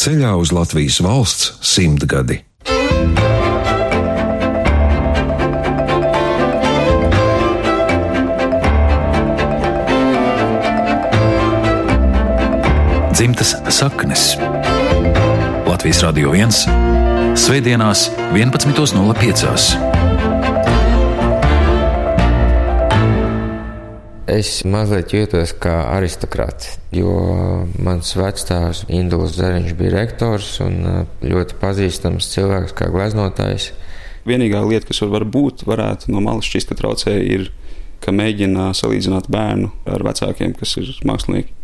ceļā uz Latvijas valsts simtgadi. Dzimtas saknes Latvijas Radio 1 Svētdienās 11.05. Es mazliet jūtos kā aristokrāts, jo mans vecāks Induls Zariņš bija rektors un uh, ļoti pazīstams cilvēks kā gleznotājs. Vienīgā lieta, kas var būt, varētu no malas šķist, ka traucē, ir, ka mēģina salīdzināt bērnu ar vecākiem, kas ir mākslinieki.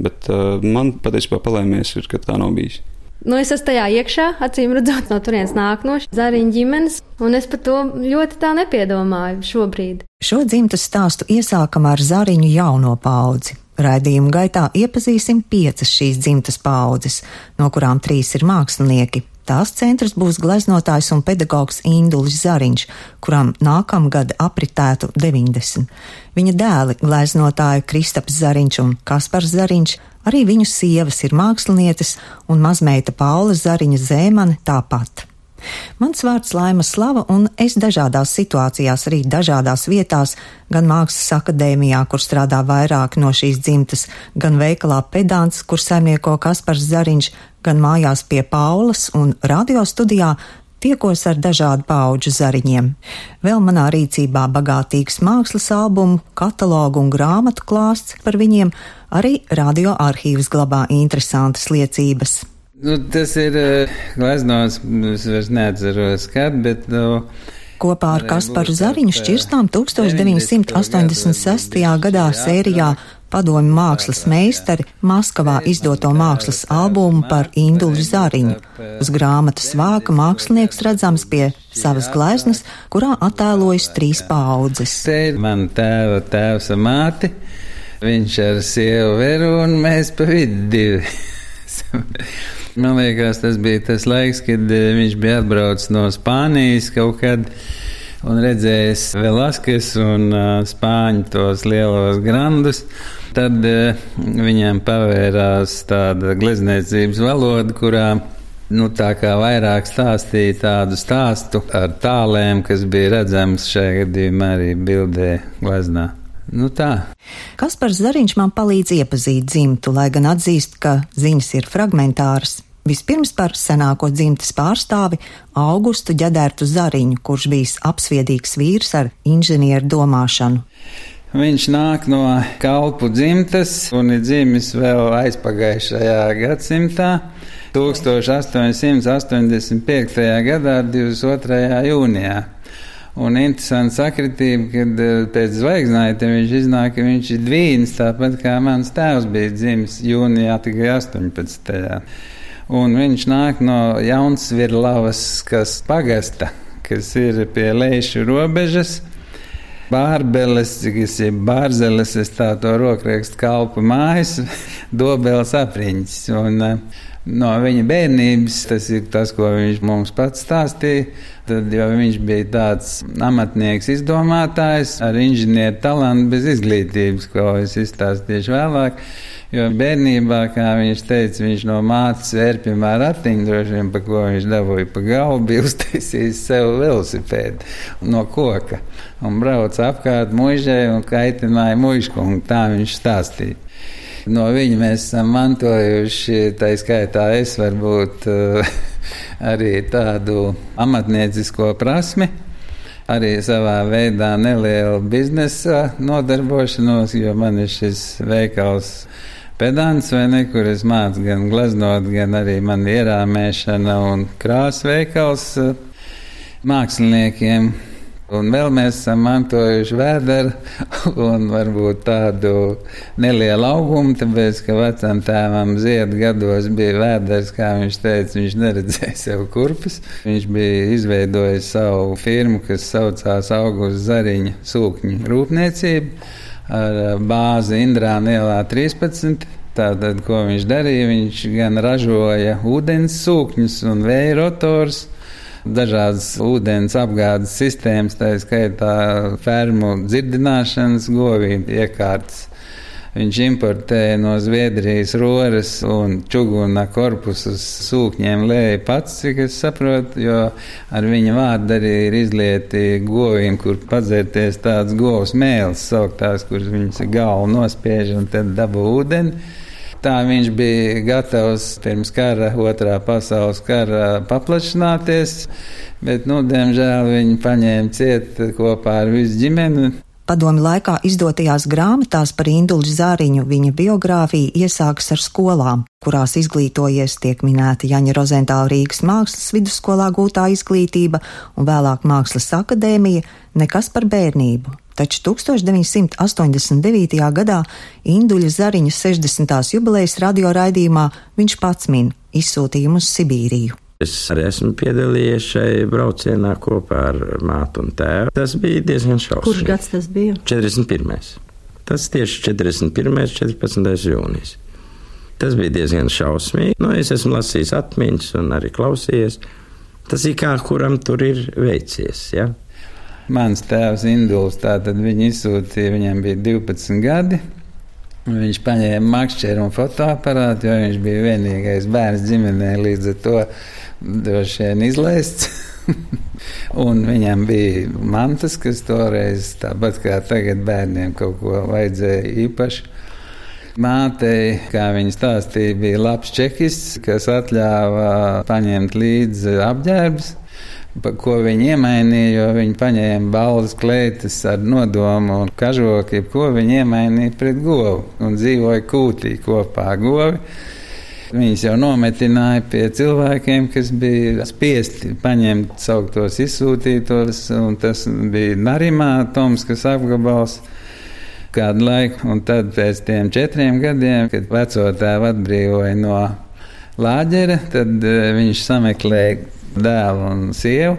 Bet uh, man patiesībā palēmies, ir, ka tā nav bijis. Nu, es esmu tajā iekšā, acīm redzot, no turienes nāk no Zariņa ģimenes, un es par to ļoti tā nepiedomāju šobrīd. Šo dzimtas stāstu iesākam ar Zariņu jauno paudzi. Raidījuma gaitā iepazīsim piecas šīs dzimtas paudzes, no kurām trīs ir mākslinieki. Tās centrs būs gleznotājs un pedagogs Indulis Zariņš, kuram nākamgad apritētu 90. Viņa dēli gleznotāji Kristaps Zariņš un Kaspars Zariņš Arī viņu sievas ir mākslinieces, un mazmeita Paula Zariņa Zēmane tāpat. Mans vārds Laima Slava, un es dažādās situācijās, arī dažādās vietās, gan Mākslas akadēmijā, kur strādā vairāk no šīs dzimtas, gan veikalā pedants, kur saimnieko Kaspars Zariņš, gan mājās pie Paulas un radio studijā tiekos ar dažādu pauģu zariņiem. Vēl manā rīcībā bagātīgs mākslas albumu, katalogu un grāmatu klāsts par viņiem, arī radioarkīvs glabā interesantas liecības. Nu, tas ir uh, gleznos, es vairs neatceros, kad, bet. Uh, Kopā ar Kasparu Zariņu šķirstām 1986. gadā sērijā padomju mākslas meistari Maskavā izdoto mākslas albumu par Indulu Zariņu. Uz grāmatas vāka mākslinieks redzams pie savas gleznas, kurā attēlojas trīs paudzes. Te ir man tēva tēvs un māte, viņš ar sievu veru un mēs pa vidu divi. Man liekas, tas bija tas laiks, kad eh, viņš bija atbraucis no Spānijas kaut kad un redzējis Velaskes un uh, Spāņu tos lielos grandus. Tad uh, viņam pavērās tāda glezniecības valoda, kurā nu, tā kā vairāk stāstīja tādu stāstu ar tālēm, kas bija redzams šajā gadījumā arī bildē gleznā. Nu tā. Kaspars Zariņš man palīdz iepazīt dzimtu, lai gan atzīst, ka ziņas ir fragmentāras. Vispirms par senāko dzimtes pārstāvi Augustu ģedērtu Zariņu, kurš bijis apsviedīgs vīrs ar inženieru domāšanu. Viņš nāk no kalpu dzimtes un ir dzimis vēl aizpagājušajā gadsimtā. 1885. gadā, 22. jūnijā. Un interesanti sakritība, kad eh, pēc zvaigznājiem viņš iznāk, ka viņš ir dvīns, tāpat kā mans tēvs bija dzimis jūnijā tikai 18 un viņš nāk no Jaunsvirlavas, kas pagasta, kas ir pie Leišu robežas. Bārbeles, kas ir bārzeles, es tā to rokrakstu kalpu mājas, dobels apriņķis. Un, uh, no viņa bērnības, tas ir tas, ko viņš mums pats stāstīja. Tad jau viņš bija tāds amatnieks, izdomātājs ar inženieru talantu, bez izglītības, ko es izstāstīšu vēlāk. Jo bērnībā, kā viņš teica, viņš no mātes vērpjumā ratiņu droši vien, pa ko viņš dabūja pa galvu, bija uztaisījis sev velosipēdu no koka un brauca apkārt mužai un kaitināja mužkungu. Tā viņš stāstīja. No viņa mēs esam mantojuši, tā skaitā es varbūt arī tādu amatniecisko prasmi arī savā veidā nelielu biznesa nodarbošanos, jo man ir šis veikals pedants, vai ne, kur es mācu gan gleznot, gan arī man ierāmēšana un krāsveikals eh, māksliniekiem. Un vēl mēs esam mantojuši vēderu un varbūt tādu nelielu augumu, tāpēc, ka vecam tēvam ziedu gados bija vēders, kā viņš teica, viņš neredzēja sev kurpes. Viņš bija izveidojis savu firmu, kas saucās Augusta Zariņa sūkņu rūpniecība ar eh, bāzi Indrāna ielā 13. Tātad, ko viņš darīja? Viņš gan ražoja ūdens sūkņus un vēja rotors, dažādas ūdens apgādes sistēmas, tā skaitā fermu dzirdināšanas, govīm iekārtas. Viņš importēja no Zviedrijas roras un čuguna korpusus sūkņiem lēja pats, cik es saprotu, jo ar viņa vārdu arī ir izlieti govīm, kur padzērties tāds govs mēls sauktās, kur viņas galvu nospiež un tad dabū ūdeni. Tā viņš bija gatavs pirms kara, otrā pasaules kara paplašināties, bet, nu, diemžēl viņi paņēma ciet kopā ar visu ģimeni. Padomi laikā izdotajās grāmatās par Indulu Zāriņu viņa biogrāfija iesākas ar skolām, kurās izglītojies tiek minēta Jaņa Rozentāla Rīgas mākslas vidusskolā gūtā izglītība un vēlāk mākslas akadēmija, nekas par bērnību. Taču 1989. gadā Induļa Zariņa 60. jubilejas radioraidījumā viņš pats min izsūtījumu uz Sibīriju. Es arī esmu piedalījies šai braucienā kopā ar mātu un tēvu. Tas bija diezgan šausmīgi. Kurš gads tas bija? 41. Tas tieši 41. 14. jūnijas. Tas bija diezgan šausmīgi. Nu, es esmu lasījis atmiņas un arī klausījies. Tas ir kā kuram tur ir veicies. Ja? Mans tēvs Induls, tātad viņu izsūtīja, viņam bija 12 gadi. Viņš paņēma makšķeru un fotoaparātu, jo viņš bija vienīgais bērns ģimenē, līdz ar to droši vien izlaists. un viņam bija mantas, kas toreiz, tāpat kā tagad, bērniem kaut ko vajadzēja īpaši. Mātei, kā viņa stāstīja, bija labs čekists, kas atļāva paņemt līdzi apģērbus ko viņi iemainīja, jo viņi paņēma balvas kleitas ar nodomu un kažoku, ko viņi iemainīja pret govu? Un dzīvoja kūtī kopā govi. Viņus jau nometināja pie cilvēkiem, kas bija spiesti paņemt sauktos izsūtītos, un tas bija Narimā, Tomskas apgabals kādu laiku, un tad pēc tiem četriem gadiem, kad vecotēvu atbrīvoja no lāģera, tad eh, viņš sameklēja dēlu un sievu.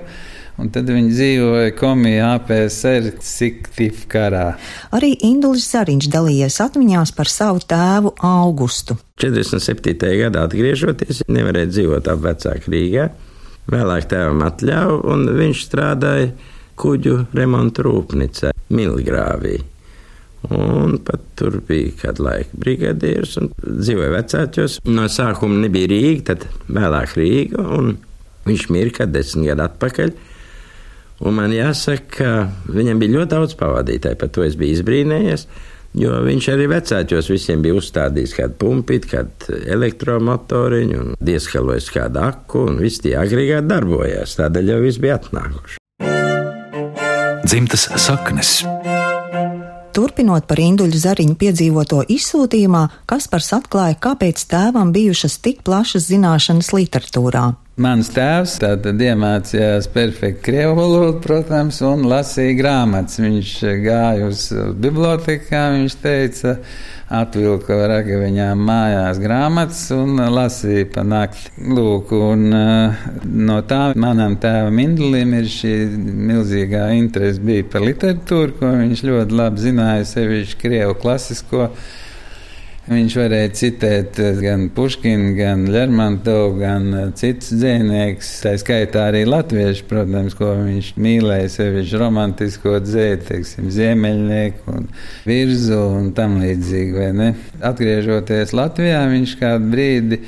Un tad viņi dzīvoja komijā APSR Siktif karā. Arī Indulis Zariņš dalījies atmiņās par savu tēvu Augustu. 47. gadā atgriežoties, nevarēja dzīvot ap vecāku Rīgā. Vēlāk tēvam atļāva, un viņš strādāja kuģu remontu rūpnīcā Milgrāvī. Un pat tur bija kāda laika brigadieris un dzīvoja vecāķos. No sākuma nebija Rīga, tad vēlāk Rīga. Viņš mirka desmit gadu atpakaļ. Un man jāsaka, ka viņam bija ļoti daudz pavadītāju, par to es biju izbrīnējies. Jo viņš arī vecākos visiem bija uzstādījis kādu pumpīti, kādu elektromotoriņu, un diezkalojis kādu aku, un viss tie agregāti darbojās. Tādēļ jau viss bija atnākuši. Dzimtas saknes. Turpinot par Induļu Zariņu piedzīvoto izsūtījumā, Kaspars atklāja, kāpēc tēvam bijušas tik plašas zināšanas literatūrā. Mans tēvs tātad iemācījās perfekti krievu valodu, protams, un lasīja grāmatas. Viņš gāja uz bibliotekā, viņš teica, atvilka ragaviņām mājās grāmatas un lasīja pa nakti. Lūk, un uh, no tā manam tēvam Indulim ir šī milzīgā interese bija par literatūru, ko viņš ļoti labi zināja, sevišķi krievu klasisko. Viņš varēja citēt eh, gan Puškinu, gan Lermontovu, gan eh, citus dzēniekus. Tā skaitā arī latviešu, protams, ko viņš mīlēja, sevišķi romantisko dzēju, teiksim, ziemeļnieku un virzu un tam līdzīgi. Atgriežoties Latvijā, viņš kādu brīdi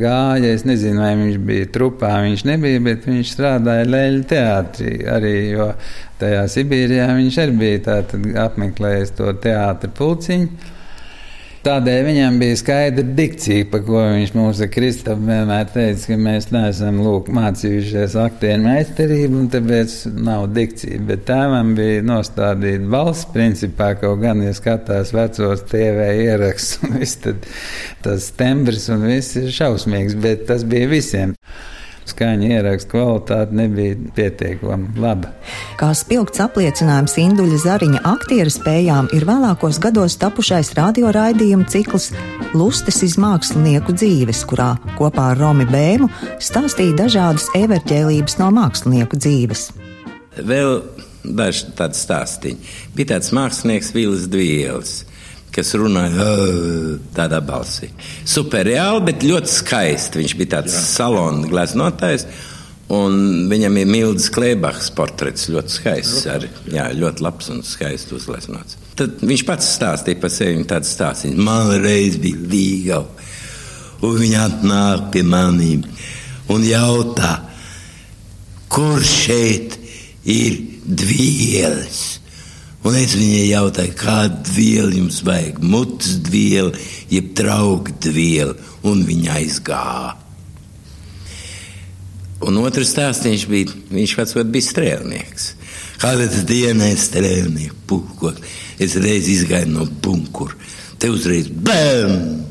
gāja. Es nezinu, vai viņš bija trupā, viņš nebija, bet viņš strādāja Leļu teātrī arī, jo tajā Sibīrijā viņš arī bija apmeklējis to teātru pulciņu. Tādēļ viņam bija skaidra dikcija, par ko viņš mums ar Kristofru vienmēr teica, ka mēs neesam lūk, mācījušies aktieru meistarību, un tāpēc nav dikcija. Bet tēvam bija nostādīta balss, principā kaut gan, ja skatās vecos TV ierakstus, viss tas tembrs un viss ir šausmīgs, bet tas bija visiem skaņa ierakstu kvalitāte nebija pietiekami laba. Kā spilgts apliecinājums Induļa Zariņa aktieru spējām ir vēlākos gados tapušais radioraidījuma cikls Lustes iz mākslinieku dzīves, kurā kopā ar Romi Bēmu stāstīja dažādas everģēlības no mākslinieku dzīves. Vēl daži tādi stāstīņi. Bija tāds mākslinieks Vīls Dvielis kas runāja tādā balsī. Superreāli, bet ļoti skaisti. Viņš bija tāds salona gleznotājs. Un viņam ir Mildes Klebachs portrets, ļoti skaists, ar, jā, ļoti labs un skaists uzlesnots. Tad viņš pats stāstīja par sevi tādu stāstu. Man reiz bija līga, un viņa atnāk pie maniem un jautā, kur šeit ir dvielas. Un es viņai jautāju, kādu vielu jums vajag, mutes vielu, jeb trauku vielu, un viņa aizgāja. Un otrs stāstījums bija, viņš pats bija strēlnieks. Kāda diena ir strēlnieks, puhkot. Es reiz izgāju no bunkura. Te uzreiz bam!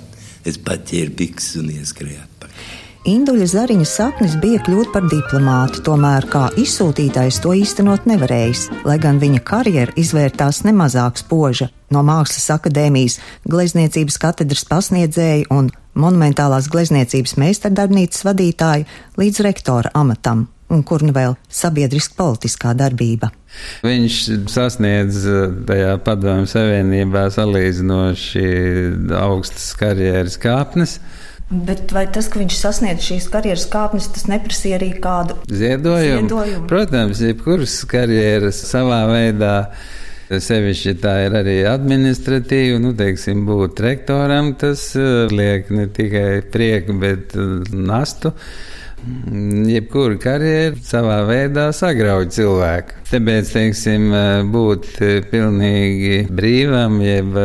Es paķēru bikses un ieskrēju. Induļa Zariņa sapnis bija kļūt par diplomātu, tomēr kā izsūtītājs to īstenot nevarējis, lai gan viņa karjera izvērtās nemazāk spoža no Mākslas akadēmijas, glezniecības katedras pasniedzēja un monumentālās glezniecības meistardarbnīcas vadītāja līdz rektora amatam un kur nu vēl sabiedriska politiskā darbība. Viņš sasniedz tajā padomju savienībā salīdzinoši augstas karjeras kāpnes. Bet vai tas, ka viņš sasniedz šīs karjeras kāpnes, tas neprasīja arī kādu ziedojumu? ziedojumu? Protams, jebkuras karjeras savā veidā. Sevišķi tā ir arī administratīva, nu, teiksim, būt rektoram, tas eh, liek ne tikai prieku, bet eh, nastu. Jebkura karjera savā veidā sagrauj cilvēku. Tāpēc, teiksim, eh, būt pilnīgi brīvam, jeb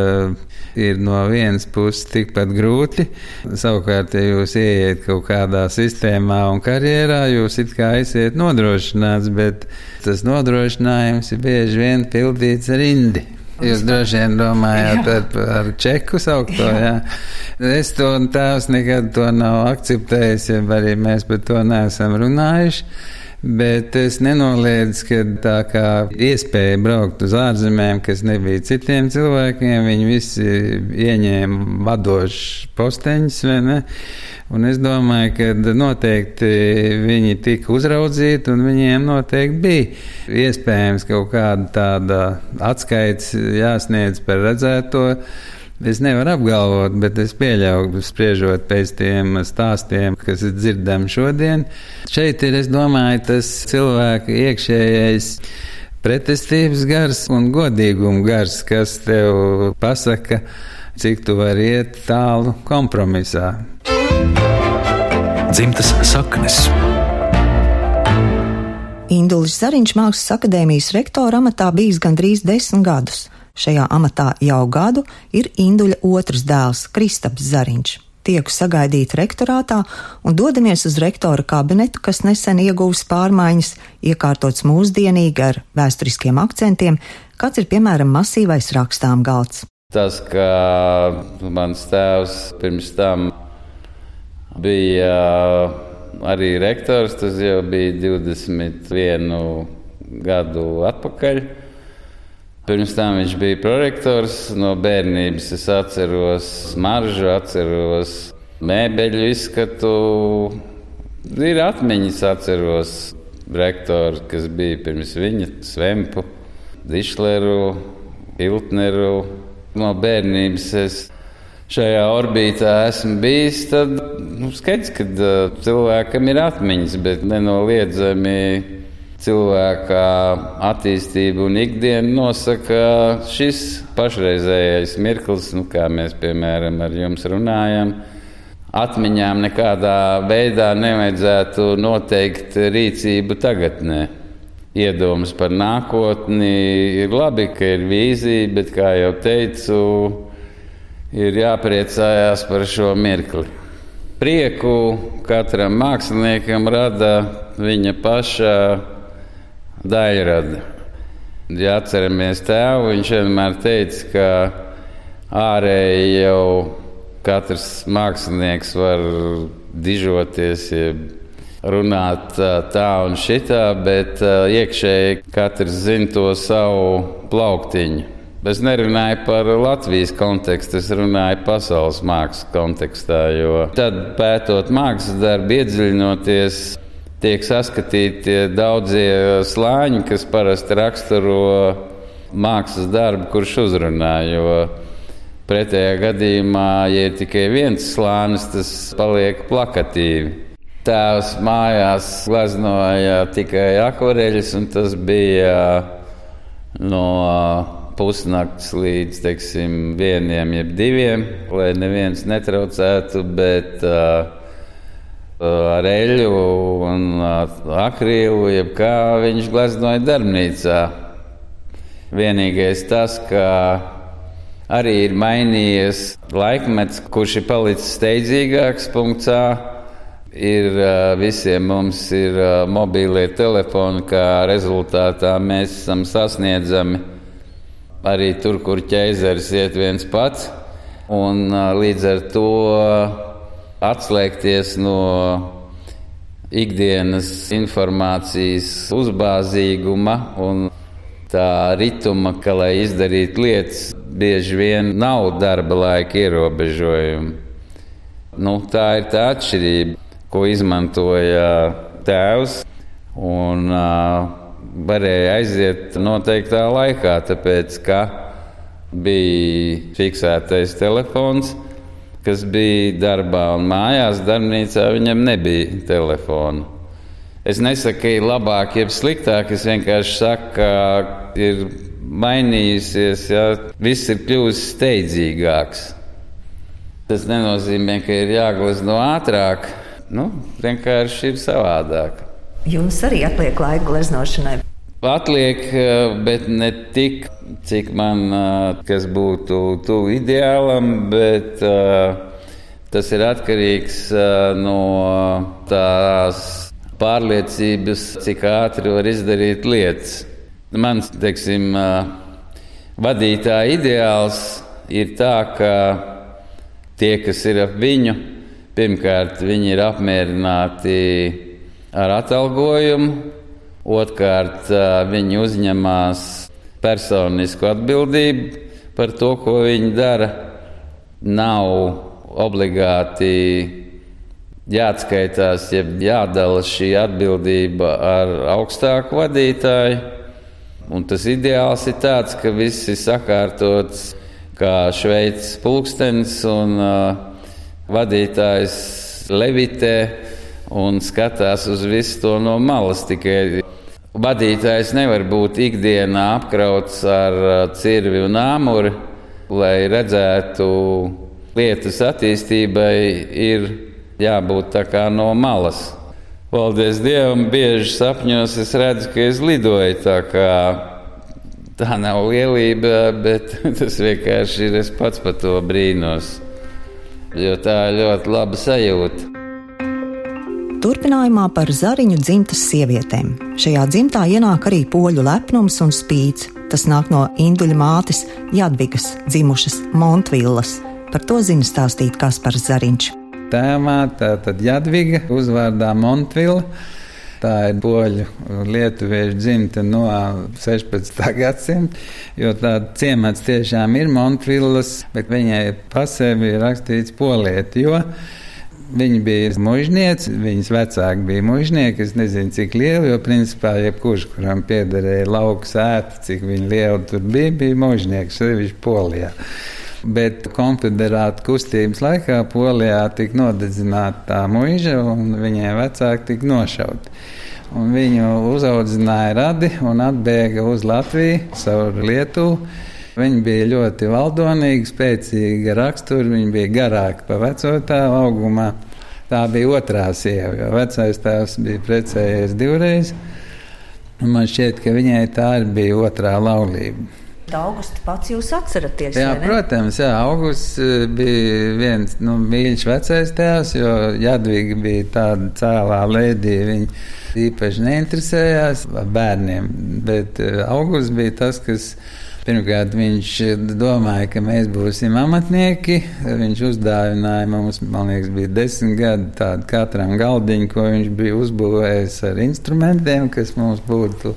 ir no vienas puses tikpat grūti. Savukārt, ja jūs ieiet kaut kādā sistēmā un karjerā, jūs it kā esat nodrošināts, bet tas nodrošinājums ir bieži vien pildīts ar indi. Jūs droši vien domājat par, par čeku saukto, jā. Es to tēvs nekad to nav akceptējis, ja arī mēs par to neesam runājuši. Bet es nenoliedzu, ka tā kā iespēja braukt uz ārzemēm, kas nebija citiem cilvēkiem, viņi visi ieņēma vadošus posteņus? Un es domāju, ka noteikti viņi tika uzraudzīti, un viņiem noteikti bija iespējams kaut kāda tāda atskaits jāsniedz par redzēto. Es nevaru apgalvot, bet es pieļauju, spriežot pēc tiem stāstiem, kas ir dzirdami šodien. Šeit ir, es domāju, tas cilvēka iekšējais pretestības gars un godīguma gars, kas tev pasaka, cik tu vari iet tālu kompromisā. Dzimtas saknes. Indulis Zariņš Mākslas akadēmijas rektora amatā bijis gandrīz desmit gadus. Šajā amatā jau gadu ir Induļa otrs dēls Kristaps Zariņš. Tieku sagaidīt rektorātā un dodamies uz rektora kabinetu, kas nesen ieguvis pārmaiņas, iekārtots mūsdienīgi ar vēsturiskiem akcentiem, kāds ir piemēram masīvais rakstām galds. Tas, ka mans tēvs pirms tam bija arī rektors, tas jau bija 21 gadu atpakaļ. Pirms tam viņš bija prorektors. No bērnības es atceros smaržu, atceros mēbeļu izskatu. Ir atmiņas, atceros rektoru, kas bija pirms viņa, Svempu, Dišleru, Hiltneru. No bērnības es šajā orbītā esmu bijis. Tad nu, skaidrs, ka cilvēkam ir atmiņas, bet nenoliedzami cilvēka attīstību un ikdienu nosaka šis pašreizējais mirklis, nu, kā mēs piemēram ar jums runājam. Atmiņām nekādā veidā nevajadzētu noteikt rīcību tagadnē. Iedomas par nākotni ir labi, ka ir vīzija, bet, kā jau teicu, ir jāpriecājās par šo mirkli. Prieku katram māksliniekam rada viņa paša daļrada. Ja atceramies tēvu, viņš vienmēr teica, ka ārēji jau katrs mākslinieks var dižoties, runāt tā un šitā, bet iekšēji katrs zina to savu plauktiņu. Es nerunāju par Latvijas kontekstu, es runāju pasaules mākslas kontekstā. Tad, pētot mākslas darbu, iedziļinoties tiek saskatīti daudzie slāņi, kas parasti raksturo mākslas darbu, kurš uzrunā. Pretējā gadījumā, ja ir tikai viens slānis, tas paliek plakatīvi. Tēvs mājās gleznoja tikai akvareļus, un tas bija no pusnakts līdz teiksim, vieniem, jeb diviem, lai neviens netraucētu. Bet uh, ar eļļu un akrīlu, jeb kā viņš gleznoja darbnīcā. Vienīgais tas, ka arī ir mainījies laikmets, kurš ir palicis steidzīgāks. Punktā ir visiem mums ir mobīlie telefoni, kā rezultātā mēs esam sasniedzami arī tur, kur ķēzeris iet viens pats. Un līdz ar to atslēgties no ikdienas informācijas uzbāzīguma un tā rituma, ka, lai izdarītu lietas, bieži vien nav darba laika ierobežojumi. Nu, tā ir tā atšķirība ko izmantoja tēvs. Un, uh, varēja aiziet noteiktā laikā, tāpēc ka bija fiksētais telefons, kas bija darbā un mājās, darbnīcā viņam nebija telefona. Es nesaku, ka ir labāk, jeb sliktāk. Es vienkārši saku, ka ir mainījusies, ja viss ir kļuvis steidzīgāks. Tas nenozīmē, ka ir jāglezno ātrāk, Nu, vienkārši ir savādāk. Jums arī atliek laika gleznošanai. Atliek, eh, bet ne tik, cik man eh, kas būtu tuvu ideālam, bet uh, tas ir atkarīgs no tās pārliecības, cik ātri var izdarīt lietas. Mans, teiksim, vadītāja ideāls ir tā, ka tie, kas ir ap viņu, Pirmkārt, viņi ir apmierināti ar atalgojumu, otrkārt, viņi uzņemās personisku atbildību par to, ko viņi dara. Nav obligāti jāatskaitās, jeb jādala šī atbildība ar augstāku vadītāju. Un tas ideāls ir tāds, ka viss ir sakārtots kā šveicis pulkstenis un uh, vadītājs levitē un skatās uz visu to no malas. Tikai vadītājs nevar būt ikdienā apkrauts ar uh, cirvi un āmuri, lai redzētu lietas attīstībai, ir jābūt no malas. Paldies Dievam, bieži sapņos es redzu, ka es lidoju tā. Tā nav lielība, bet tas vienkārši ir. Es pats par to brīnos jo tā ir ļoti laba sajūta. Turpinājumā par zariņu dzimtas sievietēm. Šajā dzimtā ienāk arī poļu lepnums un spīds. Tas nāk no induļa mātes Jadvigas, dzimušas Montvillas. Par to zina stāstīt Kaspars Zariņš. Tēmā tā tad Jadviga uzvārdā Montvilla. Tā ir poļu lietuviešu dzimta no 16. gadsimta, jo tāda ciemats tiešām ir Montvillas, bet viņai pasē bija rakstīts polieti. Viņa bija mužniece, viņas vecāki bija mužnieki. Es nezinu, cik liela, jo principā jebkurš, kuram piederēja lauka sēta, cik liela tur bija, bija mužnieks, sevišķi Polijā. Bet konfederāta kustības laikā Polijā tika nodedzināta tā mūža, un viņai vecāki tika nošauti. Un viņu uzaudzināja radi un atbēga uz Latviju, caur Lietuvu. Viņa bija ļoti valdonīga, spēcīga rakstura, viņa bija garāka par veco tēvu augumā. Tā bija otrā sieva, jo vecais tēvs bija precējies divreiz. Man šķiet, ka viņai tā bija otrā laulība. Augusts pats jūs atceraties? Jā, protams, jā, Augusts eh, bija viens nu, mīļš vecais tēvs, jo Jadviga bija tāda cēlā lēdija. Viņa īpaši neinteresējās par bērniem, bet eh, Augusts bija tas, kas. Pirmkārt, viņš domāja, ka mēs būsim amatnieki. Viņš uzdāvināja mums, man liekas, bija desmit gadi tādu katram galdiņu, ko viņš bija uzbūvējis ar instrumentiem, kas mums būtu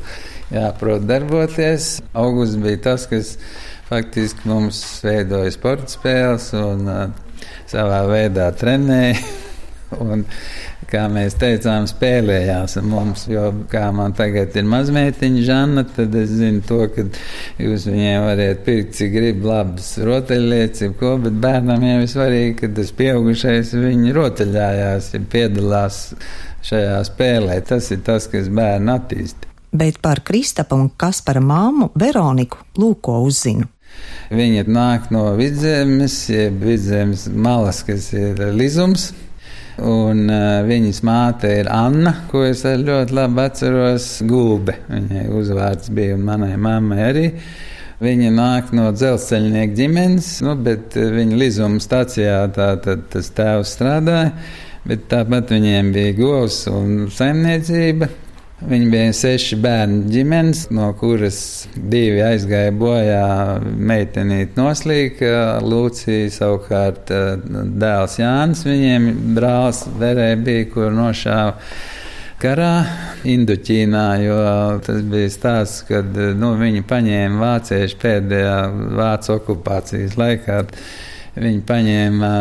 jāprot darboties. Augusts bija tas, kas faktiski mums veidoja sporta spēles un uh, savā veidā trenēja. Un kā mēs teicām, spēlējās ar mums. Jo, kā man tagad ir mazmeitiņa Žanna, tad es zinu to, ka jūs viņiem variet pirkt, cik grib labas rotaļlietas, ko, bet bērnam jau ir svarīgi, ka tas pieaugušais viņi rotaļājās, ja piedalās šajā spēlē. Tas ir tas, kas bērnu attīstīja. Bet par Kristapa un Kaspara māmu Veroniku lūko uzzinu. Viņa nāk no vidzemes, jeb vidzemes malas, kas ir Lizums. Un uh, viņas māte ir Anna, ko es ļoti labi atceros. Gulbe. Viņai uzvārds bija un manai mammai arī. Viņa nāk no dzelzceļnieku ģimenes, nu, bet viņa līzuma stācijā tā, tad, tas tēvs strādāja. Bet tāpat viņiem bija govs un saimniecība. Viņi bija seši bērnu ģimenes, no kuras divi aizgāja bojā. Meitenīte noslīka, Lūcija savukārt eh, dēls Jānis. Viņiem brālis Verē bija, kur nošāva karā Indoķīnā, jo tas bija stāsts, kad nu, viņi paņēma vāciešu pēdējā vācu okupācijas laikā. Viņi paņēma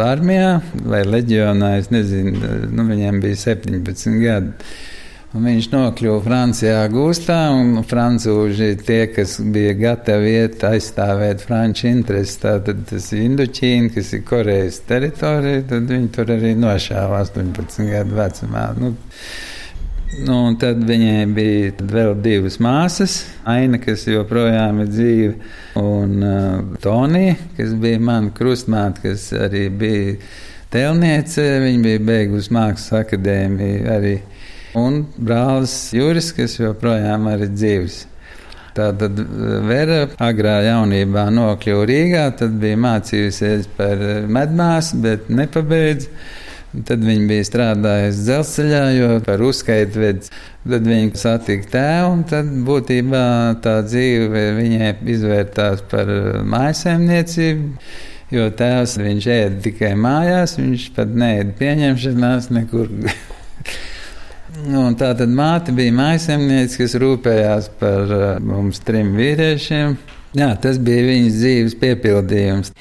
armijā vai leģionā, es nezinu, nu, viņiem bija 17 gadi. Un viņš nokļuva Francijā gūstā, un frančūži tie, kas bija gatavi iet aizstāvēt franču intereses, tātad tas ir Indoķīna, kas ir Korejas teritorija, tad viņi tur arī nošāva 18 gadu vecumā. Nu, Nu, tad viņai bija vēl divas māsas, Aina, kas joprojām ir dzīve, un uh, Tonija, kas bija mana krustmāte, kas arī bija tēlniece. Viņa bija beigusi mākslas akadēmiju arī un brālis Juris, kas joprojām ir dzīves. Tātad eh, Vera agrā jaunībā nokļuva Rīgā, tad bija mācījusies par eh, medmāsu, bet nepabeidz. Tad viņa bija strādājusi dzelzceļā, jo par uzskaitu vedis. Tad viņa satika tēvu, un tad būtībā tā dzīve viņai izvērtās par eh, mājasēmniecību. Jo tēvs viņš ēda tikai mājās, viņš pat neēda pieņemšanās nekur. Nu, tā tad māte bija mājasemniece, kas rūpējās par uh, mums trim vīriešiem. Jā, tas bija viņas dzīves piepildījums.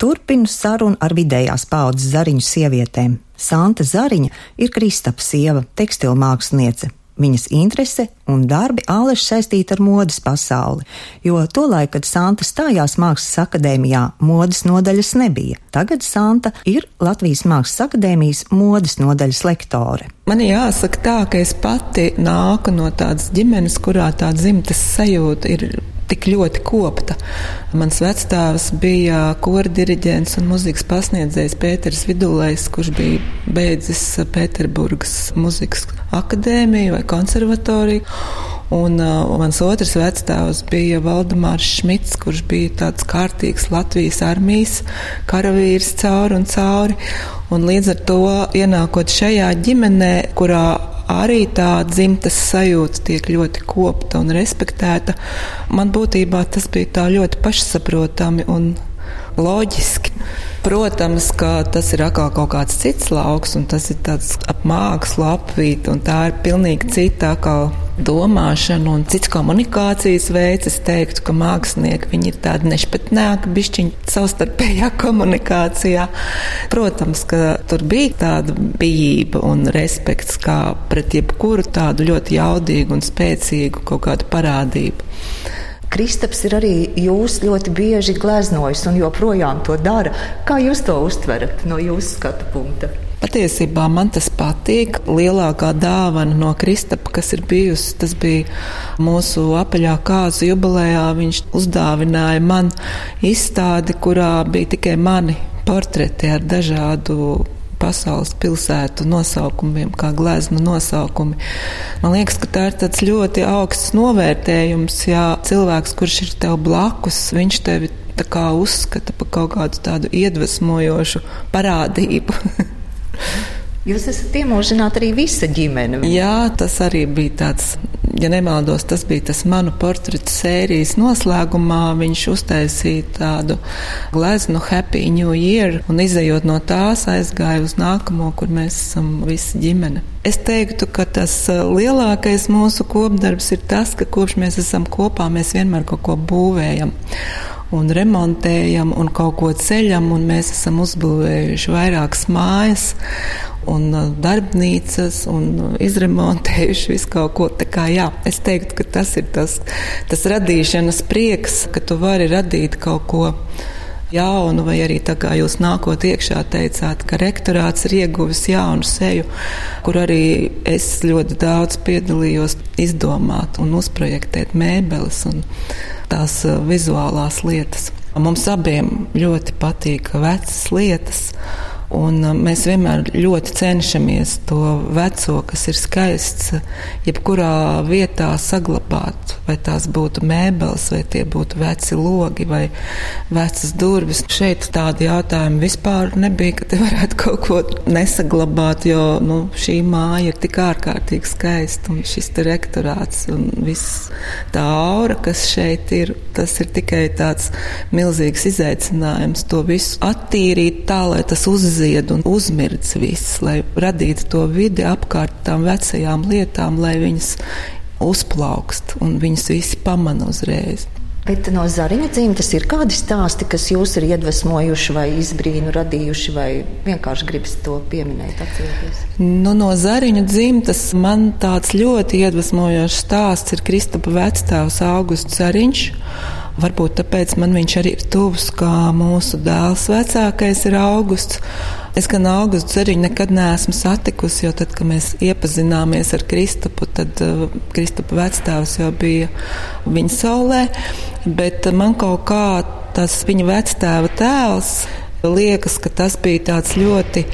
Turpinu sarunu ar vidējās paudzes zariņu sievietēm. Santa Zariņa ir Kristapa sieva, tekstilmāksliniece, Viņas interese un darbi āleši saistīti ar modes pasauli, jo tolaik, kad Santa stājās Mākslas akadēmijā, modes nodaļas nebija. Tagad Santa ir Latvijas Mākslas akadēmijas modes nodaļas lektore. Man jāsaka tā, ka es pati nāku no tādas ģimenes, kurā tā dzimtas sajūta ir tik ļoti kopta. Mans vecstāvs bija kora diriģents un muzikas pasniedzējs Pēters Vidulais, kurš bija beidzis Pēterburgas muzikas akadēmiju vai konservatoriju. Un uh, mans otrs vecstāvs bija Valdemārs Šmits, kurš bija tāds kārtīgs Latvijas armijas karavīrs cauri un cauri. Un līdz ar to ienākot šajā ģimenē, kurā arī tā dzimtas sajūta tiek ļoti kopta un respektēta. Man būtībā tas bija tā ļoti pašsaprotami un loģiski. Protams, ka tas ir atkal kaut kāds cits lauks, un tas ir tāds ap mākslu apvīt, un tā ir pilnīgi cita atkal domāšana un cits komunikācijas veids. Es teiktu, ka mākslinieki viņi ir tādi nešpatnēki, bišķiņi savstarpējā komunikācijā. Protams, ka tur bija tāda bijība un respekts kā pret jebkuru tādu ļoti jaudīgu un spēcīgu kaut kādu parādību. Kristaps ir arī jūs ļoti bieži gleznojis un joprojām to dara. Kā jūs to uztverat no jūsu skatu punkta? Patiesībā man tas patīk. Lielākā dāvana no Kristapa, kas ir bijusi, tas bija mūsu apaļā kāzu jubilejā. Viņš uzdāvināja man izstādi, kurā bija tikai mani portreti ar dažādu pasaules pilsētu nosaukumiem, kā glezna nosaukumi. Man liekas, ka tā ir tāds ļoti augsts novērtējums, ja cilvēks, kurš ir tev blakus, viņš tevi tā kā uzskata par kaut kādu tādu iedvesmojošu parādību. Jūs esat iemūžināti arī visa ģimene. Jā, tas arī bija tāds, ja nemaldos, tas bija tas manu portretu sērijas noslēgumā. Viņš uztaisīja tādu gleznu Happy New Year un izējot no tās aizgāja uz nākamo, kur mēs esam visa ģimene. Es teiktu, ka tas uh, lielākais mūsu kopdarbs ir tas, ka kopš mēs esam kopā, mēs vienmēr kaut ko būvējam. Un remontējam un kaut ko ceļam, un mēs esam uzbūvējuši vairākas mājas un uh, darbnīcas un izremontējuši visu kaut ko. Tā kā jā, es teiktu, ka tas ir tas, tas radīšanas prieks, ka tu vari radīt kaut ko jaunu, vai arī tā kā jūs nākot iekšā teicāt, ka rektorāts ir ieguvis jaunu seju, kur arī es ļoti daudz piedalījos izdomāt un uzprojektēt mēbeles un tās uh, vizuālās lietas. Mums abiem ļoti patīk vecas lietas. Un uh, mēs vienmēr ļoti cenšamies to veco, kas ir skaists, jebkurā vietā saglabāt. Vai tās būtu mēbeles, vai tie būtu veci logi, vai vecas durvis. Šeit tādi jautājumi vispār nebija, ka te varētu kaut ko nesaglabāt, jo nu, šī māja ir tik ārkārtīgi skaista. Un šis rektorāts un viss tā aura, kas šeit ir, tas ir tikai tāds milzīgs izaicinājums to visu attīrīt tā, lai tas uzzīmētu aizied un uzmirdz viss, lai radītu to vidi apkārt tām vecajām lietām, lai viņas uzplaukst un viņas visi pamana uzreiz. Bet no zariņa dzimtas ir kādi stāsti, kas jūs ir iedvesmojuši, vai izbrīnu radījuši, vai vienkārši gribas to pieminēt, atcerieties? Nu, no zariņa dzimtas man tāds ļoti iedvesmojošs stāsts ir Kristapa vecstāvs Augusts Zariņš. Varbūt tāpēc man viņš arī ir tuvs, kā mūsu dēls vecākais ir augusts. Es gan augustu zariņu nekad neesmu satikusi, jo tad, kad mēs iepazināmies ar Kristupu, tad uh, Kristupa vecstāvs jau bija viņa saulē, bet man kaut kā tas viņa vecstāva tēls liekas, ka tas bija tāds ļoti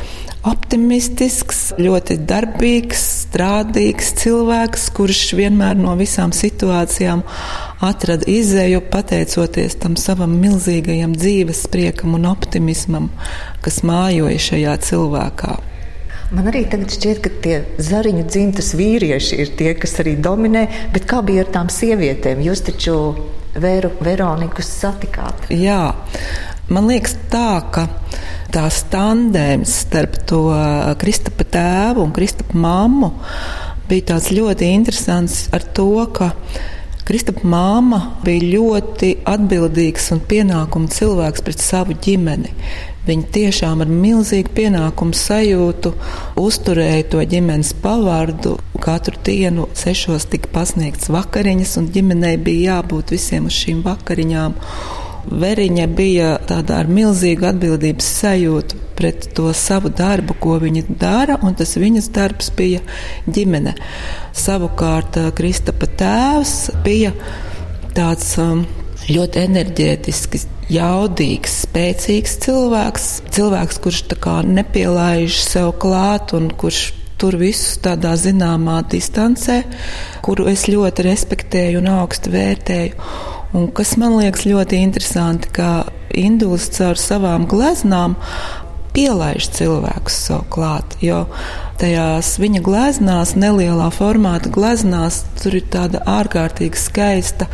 optimistisks, ļoti darbīgs, strādīgs cilvēks, kurš vienmēr no visām situācijām atrada izēju pateicoties tam savam milzīgajam dzīves priekam un optimismam, kas mājoja šajā cilvēkā. Man arī tagad šķiet, ka tie zariņu dzimtas vīrieši ir tie, kas arī dominē, bet kā bija ar tām sievietēm? Jūs taču Vēru, Veroniku satikāt. Jā, man liekas tā, ka tās tandēms starp to Kristapa tēvu un Kristapa mammu bija tāds ļoti interesants ar to, ka Kristapa māma bija ļoti atbildīgs un pienākumu cilvēks pret savu ģimeni. Viņa tiešām ar milzīgu pienākumu sajūtu uzturēja to ģimenes pavārdu. Katru dienu sešos tika pasniegts vakariņas, un ģimenei bija jābūt visiem uz šīm vakariņām. Veriņa bija tāda ar milzīgu atbildības sajūtu pret to savu darbu, ko viņa dara, un tas viņas darbs bija ģimene. Savukārt eh, Kristapa tēvs bija tāds um, ļoti enerģētisks, jaudīgs, spēcīgs cilvēks. Cilvēks, kurš nepielaiž sev klāt un kurš tur visus tādā zināmā distancē, kuru es ļoti respektēju un augstu vērtēju. Un kas man liekas ļoti interesanti, ka Induls caur savām gleznām pielaiž cilvēkus sev klāt. Jo tajās viņa gleznās, nelielā formāta gleznās, tur ir tāda ārkārtīgi skaista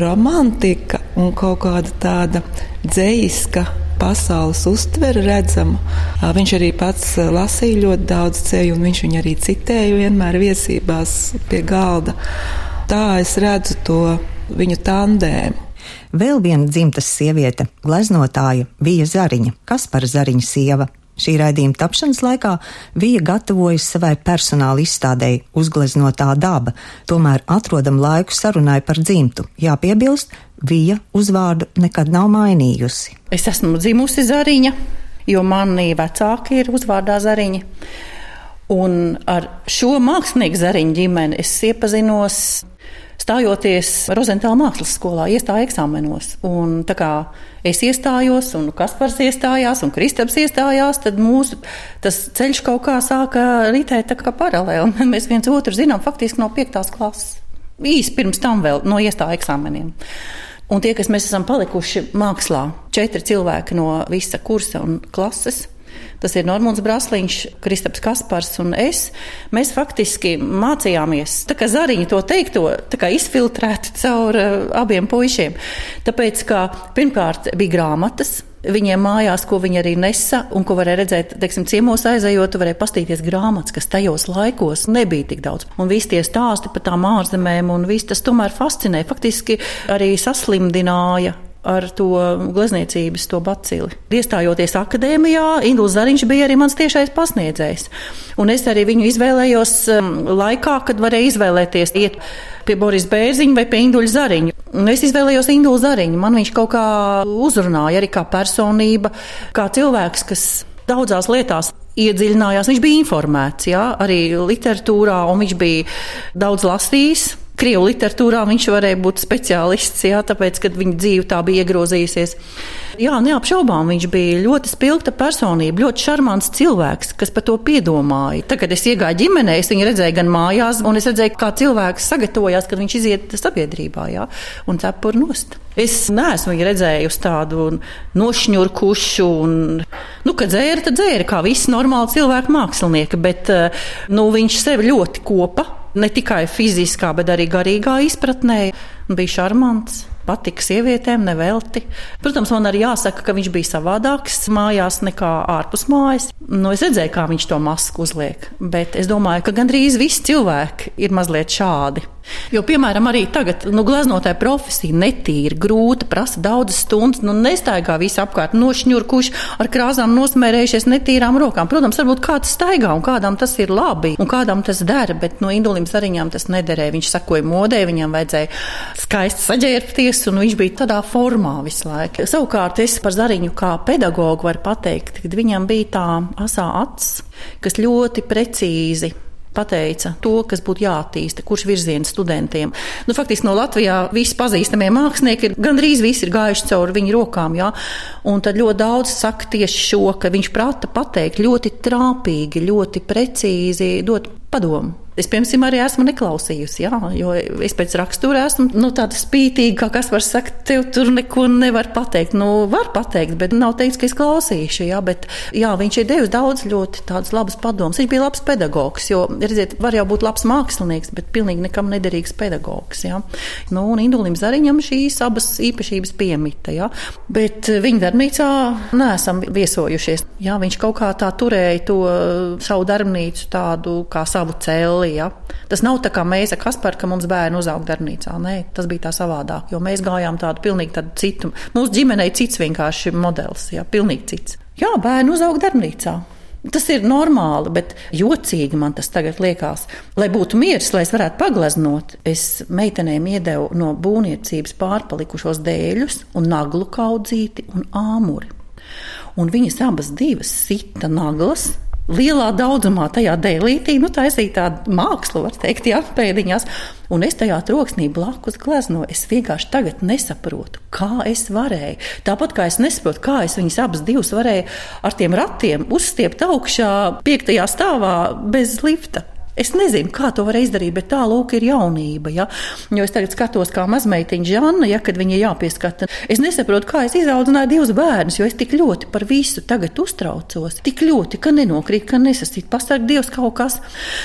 romantika un kaut kāda tāda dzīska pasaules uztvere redzama. Viņš arī pats lasīja ļoti daudz ceļu, un viņš viņu arī citēja vienmēr viesībās pie galda. Tā es redzu to viņu tandēmu. Vēl viena dzimtas sieviete, gleznotāja Vija Zariņa, kas par Zariņa sieva. Šī raidījuma tapšanas laikā Vija gatavojas savai personāla izstādēji uzgleznotā daba, tomēr atrodam laiku sarunai par dzimtu. Jāpiebilst, Vija uzvārdu nekad nav mainījusi. Es esmu dzimusi Zariņa, jo mani vecāki ir uzvārdā Zariņa. Un ar šo mākslinieku zariņu ģimeni es iepazinos stājoties Rozentāla mākslas skolā, iestāja eksāmenos. Un tā kā es iestājos, un Kaspars iestājās, un Kristaps iestājās, tad mūsu ceļš kaut kā sāka ritēt paralēli. Mēs viens otru zinām faktiski no piektās klases. Īsi pirms tam vēl no iestāja eksāmeniem. Un tie, kas mēs esam palikuši mākslā, četri cilvēki no visa kursa un klases, Tas ir Normons Brasliņš, Kristaps Kaspars un es. Mēs faktiski mācījāmies, tā kā zariņi to teikto, tā kā izfiltrēt caur uh, abiem puišiem. Tāpēc, ka pirmkārt bija grāmatas, Viņiem mājās, ko viņi arī nesa, un ko varēja redzēt, teiksim, ciemos aizejot, varēja pastīties grāmatas, kas tajos laikos nebija tik daudz. Un visi tie stāsti par tām ārzemēm, un viss tas tomēr fascinēja. Faktiski arī saslimdināja ar to glezniecības to bacili. Iestājoties akadēmijā, Induls Zariņš bija arī mans tiešais pasniedzējs. Un es arī viņu izvēlējos um, laikā, kad varēju izvēlēties iet pie Boris Bērziņa vai pie Induļa Zariņa. Es izvēlējos Indulu Zariņu. Man viņš kaut kā uzrunāja arī kā personība, kā cilvēks, kas daudzās lietās iedziļinājās. Viņš bija informēts, jā, arī literatūrā, un viņš bija daudz lasījis. Krievu literatūrā viņš varēja būt speciālists, jā, tāpēc, ka viņa dzīve tā bija iegrozījusies. Jā, neapšaubām viņš bija ļoti spilgta personība, ļoti šarmants cilvēks, kas par to piedomāja. Tagad es iegāju ģimenē, es viņu redzēju gan mājās, un es redzēju, kā cilvēks sagatavojās, kad viņš iziet sabiedrībā, jā, un cepur nost. Es neesmu viņu redzējusi tādu nošņurkušu, un, nu, kad dzēra, tad dzēra, kā visi normāli cilvēki mākslinieki, bet, nu, viņš sevi ļoti kopa ne tikai fiziskā, bet arī garīgā izpratnē. Bija šarmants patika sievietēm, nevelti. Protams, man arī jāsaka, ka viņš bija savādāks mājās nekā ārpus mājas. Nu, es redzēju, kā viņš to masku uzliek, bet es domāju, ka gandrīz visi cilvēki ir mazliet šādi. Jo, piemēram, arī tagad nu, gleznotāja profesija netīra, grūta, prasa daudzas stundas. Nu, nestaigā visi apkārt nošņurkuši ar krāsām nosmērējušies netīrām rokām. Protams, varbūt kāds staigā un kādam tas ir labi un kādam tas dara, bet no indulim zariņām tas nederēja. Viņš sakoja modē, viņam vajadzēja skaisti saģērbties, un viņš bija tādā formā visu laiku. Savukārt es par zariņu kā pedagogu varu pateikt, ka viņam bija tā asā acs, kas ļoti precīzi pateica to, kas būtu jāattīsta, kurš virziens studentiem. Nu, faktiski no Latvijā visi pazīstamie mākslinieki ir gandrīz visi ir gājuši cauri viņu rokām. Jā? Un tad ļoti daudz saka tieši šo, ka viņš prata pateikt ļoti trāpīgi, ļoti precīzi, dot padomu. Es, piemēram, arī esmu neklausījusi, jā, jo es pēc rakstura esmu nu, tāda spītīga, kā kas var sakt, tev tur neko nevar pateikt. Nu, var pateikt, bet nav teikts, ka es klausīšu, jā, bet jā, viņš ir devis daudz ļoti tādas labas padomas. Viņš bija labs pedagogs, jo, redziet, var jau būt labs mākslinieks, bet pilnīgi nekam nederīgs pedagogs, jā. Nu, un Indulim Zariņam šīs abas īpašības piemita, jā. Bet viņa darbnīcā neesam viesojušies. Jā, viņš kaut kā tā turēja to savu darbnīcu tādu kā savu celi bija. Ja? Tas nav tā kā mēs ar Kasparu, ka mums bērni uzaug darbnīcā. Nē, tas bija tā savādāk, jo mēs gājām tādu pilnīgi tādu citu. Mūsu ģimenei cits vienkārši modelis, jā, pilnīgi cits. Jā, bērni uzaug darbnīcā. Tas ir normāli, bet jocīgi man tas tagad liekas. Lai būtu miers, lai es varētu pagleznot, es meitenēm iedevu no būvniecības pārpalikušos dēļus, un naglu kaudzīti un āmuri. Un viņas abas divas sita naglas, lielā daudzumā tajā dēlītī, nu, taisīja tādu mākslu, var teikt, jā, pēdiņās. Un es tajā troksnī blakus gleznoju. Es vienkārši tagad nesaprotu, kā es varēju. Tāpat kā es nesaprotu, kā es viņas abas divas varēju ar tiem ratiem uzstiept augšā piektajā stāvā bez lifta. Es nezinu, kā to var izdarīt, bet tā lūk ir jaunība. Ja? Jo es tagad skatos, kā mazmeitiņa Žanna, ja, kad viņa jāpieskata. Es nesaprotu, kā es izaudzināju divus bērnus, jo es tik ļoti par visu tagad uztraucos. Tik ļoti, ka nenokrīt, ka nesasīt. Pasarg Dievs kaut kas.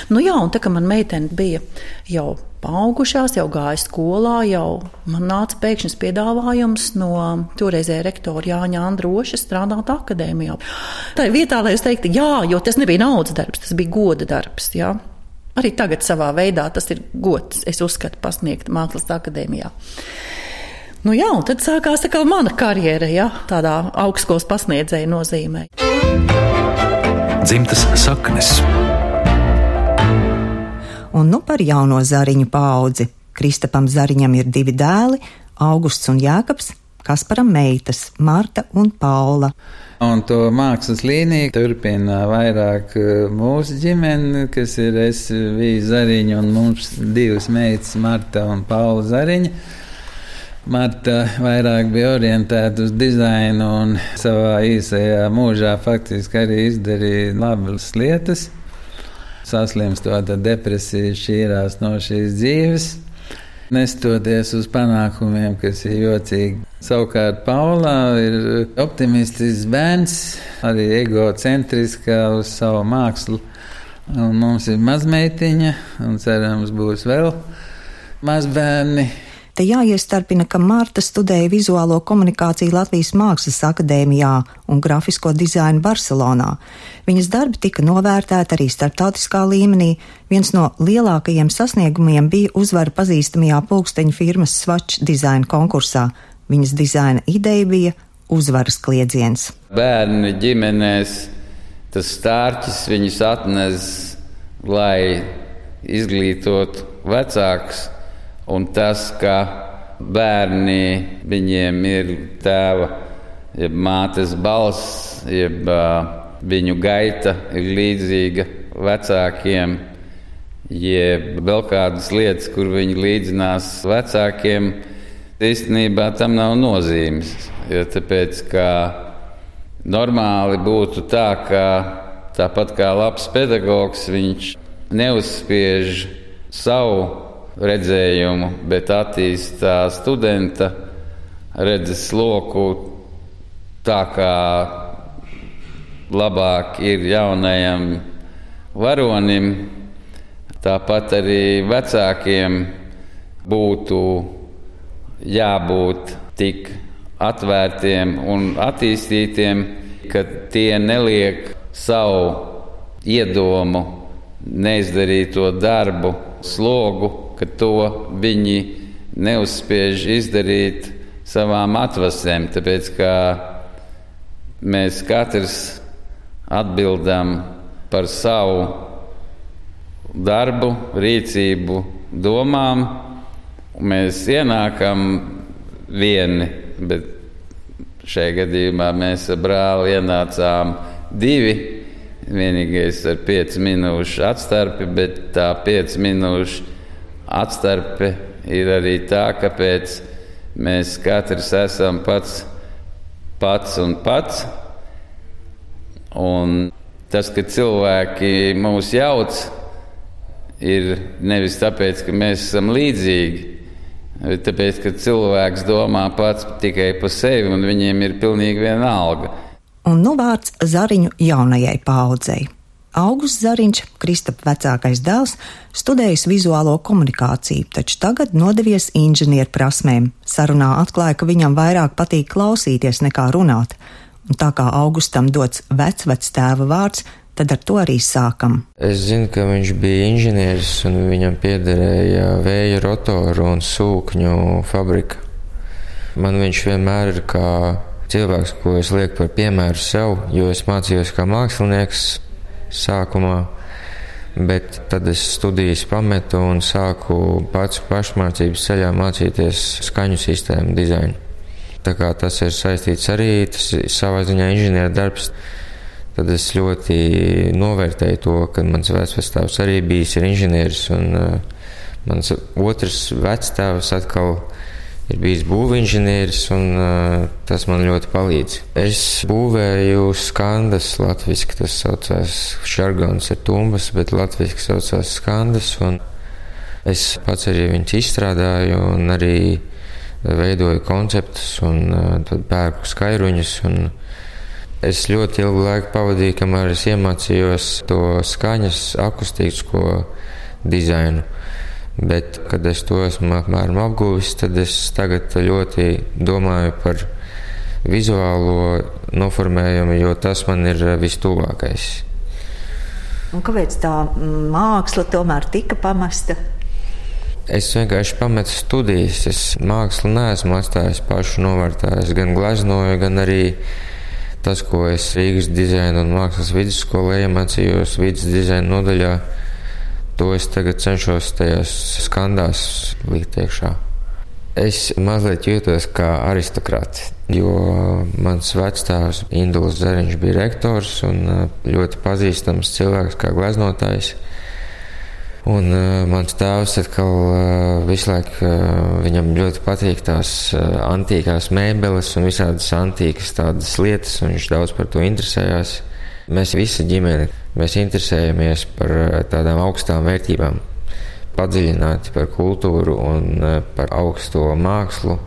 Nu jā, un tā kā man meitene bija jau paaugušās, jau gāja skolā, jau man nāca pēkšņs piedāvājums no toreizējā rektora Jāņa Androša strādāt akadēmijā. Tā ir vietā, lai es teiktu, jā, jo tas nebija naudas darbs, tas bija goda darbs. Jā. Arī tagad savā veidā tas ir gods, es uzskatu, pasniegt Mākslas akadēmijā. Nu jā, un tad sākās atkal mana karjera, ja, tādā augstskolas pasniedzēja nozīmē. Dzimtas saknes. Un nu par jauno zariņu paudzi. Kristapam Zariņam ir divi dēli, Augusts un Jākaps, Kasparam meitas, Marta un Paula. Un to mākslas līniju turpina vairāk eh, mūsu ģimene, kas ir es, Vīja Zariņa un mums divas meitas, Marta un Paula Zariņa. Marta vairāk bija orientēta uz dizainu un savā īsajā mūžā faktiski arī izdarīja labas lietas. Saslimstot depresiju, šķīrās no šīs dzīves nestoties uz panākumiem, kas ir jocīgi. Savukārt Paulā ir optimistisks bērns, arī egocentriskā uz savu mākslu. Un mums ir mazmeitiņa, un cerams, būs vēl mazbērni. Te jāiestarpina, ka Marta studēja vizuālo komunikāciju Latvijas Mākslas akadēmijā un grafisko dizainu Barcelonā. Viņas darbi tika novērtēti arī starptautiskā līmenī. Viens no lielākajiem sasniegumiem bija uzvara pazīstamajā pulksteņu firmas Swatch dizaina konkursā. Viņas dizaina ideja bija uzvaras kliedziens. Bērni ģimenēs tas stārķis viņus atnes, lai izglītotu vecākus, un tas, ka bērni viņiem ir tēva, jeb mātes balss, jeb uh, viņu gaita ir līdzīga vecākiem, jeb vēl kādas lietas, kur viņi līdzinās vecākiem, īstenībā tam nav nozīmes. Jo tāpēc, ka normāli būtu tā, ka tāpat kā labs pedagogs, viņš neuzspiež savu redzējumu, bet attīstā studenta redzes loku tā, kā labāk ir jaunajam varonim, tāpat arī vecākiem būtu jābūt tik atvērtiem un attīstītiem, ka tie neliek savu iedomu, neizdarīto darbu, slogu, ka to viņi neuzspiež izdarīt savām atvasēm. Tāpēc, ka mēs katrs atbildam par savu darbu, rīcību, domām. Mēs ienākam vieni, bet šajā gadījumā mēs ar brāli ienācām divi. Vienīgais ar piecu minūšu atstarpi, bet tā piecu minūšu atstarpe ir arī tā, kāpēc mēs katrs esam pats, pats un pats. Un tas, ka cilvēki mūs jauc, ir nevis tāpēc, ka mēs esam līdzīgi, bet tāpēc, ka cilvēks domā pats tikai par sevi un viņiem ir pilnīgi vienalga. Un nu vārds Zariņu jaunajai paudzei. Augusts Zariņš, Kristapa vecākais dēls, studējis vizuālo komunikāciju, taču tagad nodevies inženieru prasmēm. Sarunā atklāja, ka viņam vairāk patīk klausīties nekā runāt un tā kā Augustam dots vecvectēva vārds, tad ar to arī sākam. Es zinu, ka viņš bija inženieris un viņam piederēja vēja rotoru un sūkņu fabrika. Man viņš vienmēr ir kā cilvēks, ko es lieku par piemēru sev, jo es mācījos kā mākslinieks sākumā. Bet tad es studijas pametu un sāku pats pašmācības ceļā mācīties skaņu sistēmu dizainu. Tā kā tas ir saistīts arī tas savā ziņā inženieru darbs. Tad es ļoti novērtēju to, ka mans vecvectēvs arī bijis inženieris, un uh, mans otrs vectēvs atkal ir bijis būvinženieris, un uh, tas man ļoti palīdz. Es būvēju skandas, latviešu tas saucās šargons ar tumbas, bet latviešu saucās skandas, un es pats arī viņus izstrādāju, un arī veidoju konceptus un tad pērku skairuņus. Es ļoti ilgu laiku pavadīju, kamēr es iemācījos to skaņas, akustisko dizainu. Bet, kad es to esmu apmēram apguvis, tad es tagad ļoti domāju par vizuālo noformējumu, jo tas man ir vistuvākais. Un kāpēc tā māksla tomēr tika pamesta? Es vienkārši pametu studijas. Es mākslu neesmu atstājis pašu novārtā. Es gan gleznoju, gan arī tas, ko es Rīgas dizaina un mākslas vidusskolē iemācījos vidus dizaina nodaļā. To es tagad cenšos tajās skandās likt iekšā. Es mazliet jūtos kā aristokrāts, jo mans vecāks Induls Zariņš bija rektors un ļoti pazīstams cilvēks kā gleznotājs. Un uh, mans tēvs atkal uh, visu laiku uh, viņam ļoti patīk tās uh, antīkās mēbeles un visādas antīkas tādas lietas, un viņš daudz par to interesējās. Mēs visi ģimene, mēs interesējamies par uh, tādām augstām vērtībām, padziļināti par kultūru un uh, par augsto mākslu.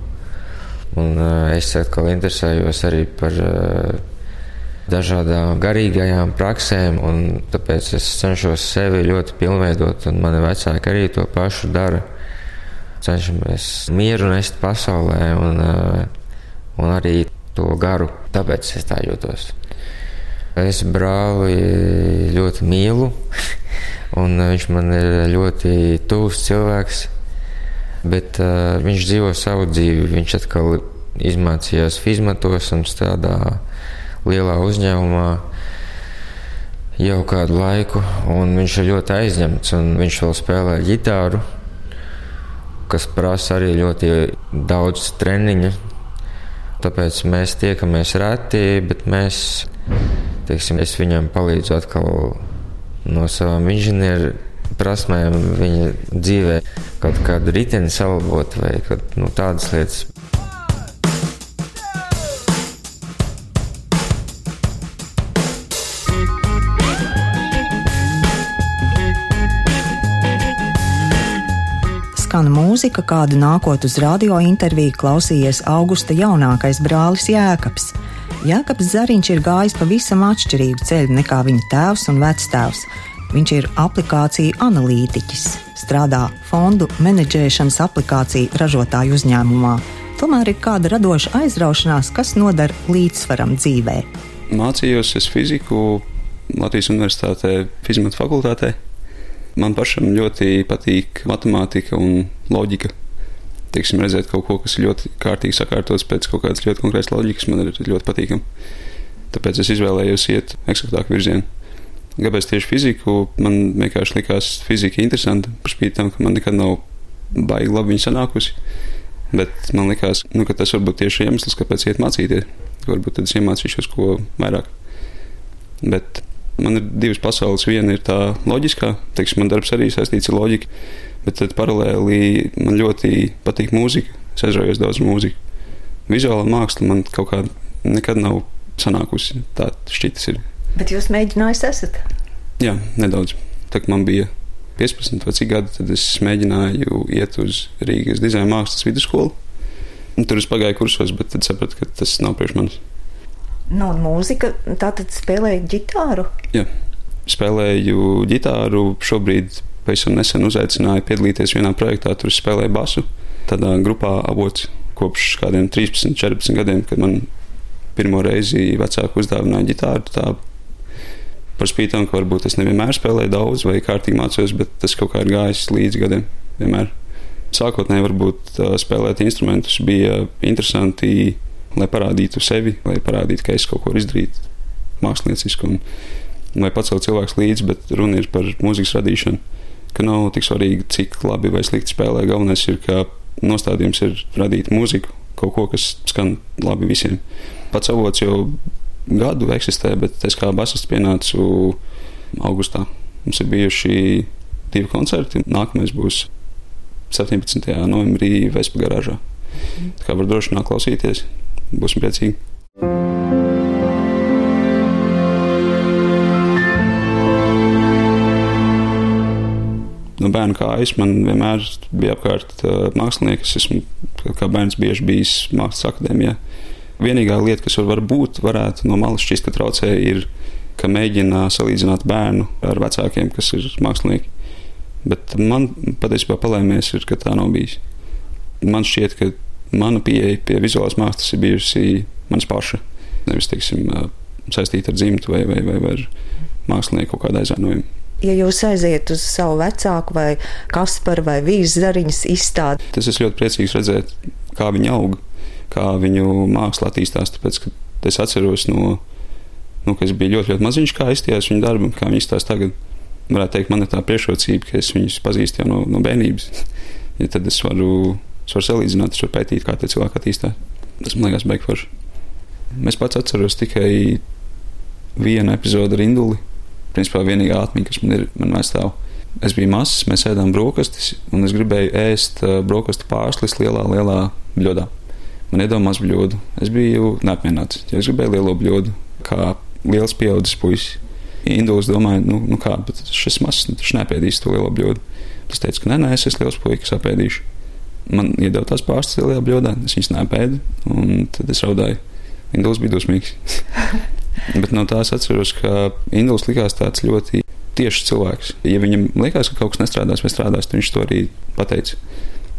Un uh, es atkal interesējos arī par dažādām garīgajām praksēm, un tāpēc es cenšos sevi ļoti pilnveidot, un mani vecāki arī to pašu dara. Cenšamies mieru nest pasaulē un, eh, un arī to garu, tāpēc es tā jūtos. Es brāli ļoti mīlu, un viņš man ir ļoti tuvs cilvēks, bet uh, viņš dzīvo savu dzīvi. Viņš atkal izmācījās fizmatos un strādā lielā uzņēmumā jau kādu laiku, viņš ir ļoti aizņemts, un viņš vēl spēlē ģitāru, kas prasa arī ļoti daudz treniņu. Tāpēc mēs tiekamies reti, bet mēs, teiksim, es viņam palīdzu atkal no savām inženieru prasmēm viņa dzīvē kaut kādu riteni salabot vai kaut, nu, tādas lietas. Mūzika, kādu nākot uz radio interviju klausījies Augusta jaunākais brālis Jēkabs. Jēkabs Zariņš ir gājis pavisam atšķirīgu ceļu nekā viņa tēvs un vectēvs. Viņš ir aplikāciju analītiķis, strādā fondu menedžēšanas aplikāciju ražotāju uzņēmumā. Tomēr ir kāda radoša aizraušanās, kas nodara līdzsvaram dzīvē. Mācījos fiziku Latvijas Universitātē, Fizmatu fakultātē. Man pašam ļoti patīk matemātika un loģika. Teiksim, redzēt kaut ko, kas ir ļoti kārtīgi sakārtots pēc kaut kādas ļoti konkrētas loģikas, man ir ļoti patīkami. Tāpēc es izvēlējos iet eksaktāku virzienu. Kāpēc tieši fiziku? Man vienkārši likās fizika interesanta, par spīti tam, ka man nekad nav baigi labi viņa sanākusi. Bet man liekas, nu, ka tas varbūt tieši iemesls, kāpēc iet mācīties. Varbūt tad es iemācīšos ko vairāk. Bet Man ir divas pasaules. Viena ir tā loģiskā, teiksim, man darbs arī saistīts ar loģiku, bet tad paralēli man ļoti patīk mūzika. Es aizraujos daudz mūziku. Vizuālā māksla man kaut kā nekad nav sanākusi. Tā šķitas ir. Bet jūs mēģinājāt, esat? Jā, nedaudz. Tā kā man bija 15 vai cik gadi, tad es mēģināju iet uz Rīgas dizaina mākslas vidusskolu. Un tur es pagāju kursos, bet tad sapratu, ka tas nav priekš manis. Nu, un mūzika, tātad spēlēju ģitāru? Jā, spēlēju ģitāru. Šobrīd pavisam nesen uzaicināju piedalīties vienā projektā, tur spēlēju basu. Tādā grupā avots kopš kādiem 13, 14 gadiem, kad man pirmo reizi vecāki uzdāvināja ģitāru. Tā par spīti tam, ka varbūt es nevienmēr spēlēju daudz vai kārtīgi mācījos, bet tas kaut kā ir gājis līdz gadiem. Vienmēr. Sākotnēji varbūt spēlēt instrumentus bija interesanti lai parādītu sevi, lai parādītu, ka es kaut ko izdarīju mākslinieciski un lai pacelt cilvēks līdzi, bet runa ir par mūzikas radīšanu. Ka nav tik svarīgi, cik labi vai slikti spēlē. Galvenais ir, ka nostādījums ir radīt mūziku, kaut ko, kas skan labi visiem. Pats avots jau gadu eksistē, bet es kā basists pienācu augustā. Mums ir bijuši divi koncerti. Nākamais būs 17. novembrī Vēspa garāžā. Tā kā var droši nāk klausīties būsim priecīgi. No bērna kājas man vienmēr bija apkārt uh, mākslinieki. Es esmu kā bērns bieži bijis mākslas akadēmijā. Vienīgā lieta, kas var būt, varētu no malas šķist, ka traucē, ir, ka mēģina salīdzināt bērnu ar vecākiem, kas ir mākslinieki. Bet man patiesībā palēmies, ir, ka tā nav bijis. Man šķiet, ka mana pieeja pie vizuālās mākslas ir bijusi mans paša. Nevis teiksim, saistīta ar dzimtu vai, vai, vai, vai ar mākslinieku kaut kādu aizvainojumu. Ja jūs aiziet uz savu vecāku vai Kasparu vai Vīzes zariņas izstādi, tas es ļoti priecīgs redzēt, kā viņi aug, kā viņu māksla attīstās. Tāpēc, es atceros no, nu, ka es biju ļoti, ļoti maziņš, kā izstājās viņu darbu, kā viņi izstāsta tagad. Varētu teikt, man ir tā priekšrocība, ka es viņus pazīstu jau no, no bērnības. ja tad es varu Es varu salīdzināt, es varu pētīt, kā tie cilvēki attīstās. Tas man liekas, beigas forši. Es pats atceros tikai vienu epizodi ar Induli. Principā vienīgā atmiņa, kas man ir, man aizstāv. Es biju mazs, mēs ēdām brokastis, un es gribēju ēst uh, brokastu pārslis lielā, lielā bļodā. Man iedod maz bļodu. Es biju neapmierināts, jo es gribēju lielo bļodu, kā liels pieaudzis puisis. Indulis domāja, nu, nu kā, bet šis mazs, nu, taču nepēdīs to lielo bļodu. Tas teica, ka nē, nē, es esmu liels puisis, apēdīšu man iedeva tās pārstas lielajā bļodā, es viņas nepēdu, un tad es raudāju. Induls bija dusmīgs. Bet no tās atceros, ka Induls likās tāds ļoti tieši cilvēks. Ja viņam liekas, ka kaut kas nestrādās vai strādās, tad viņš to arī pateica.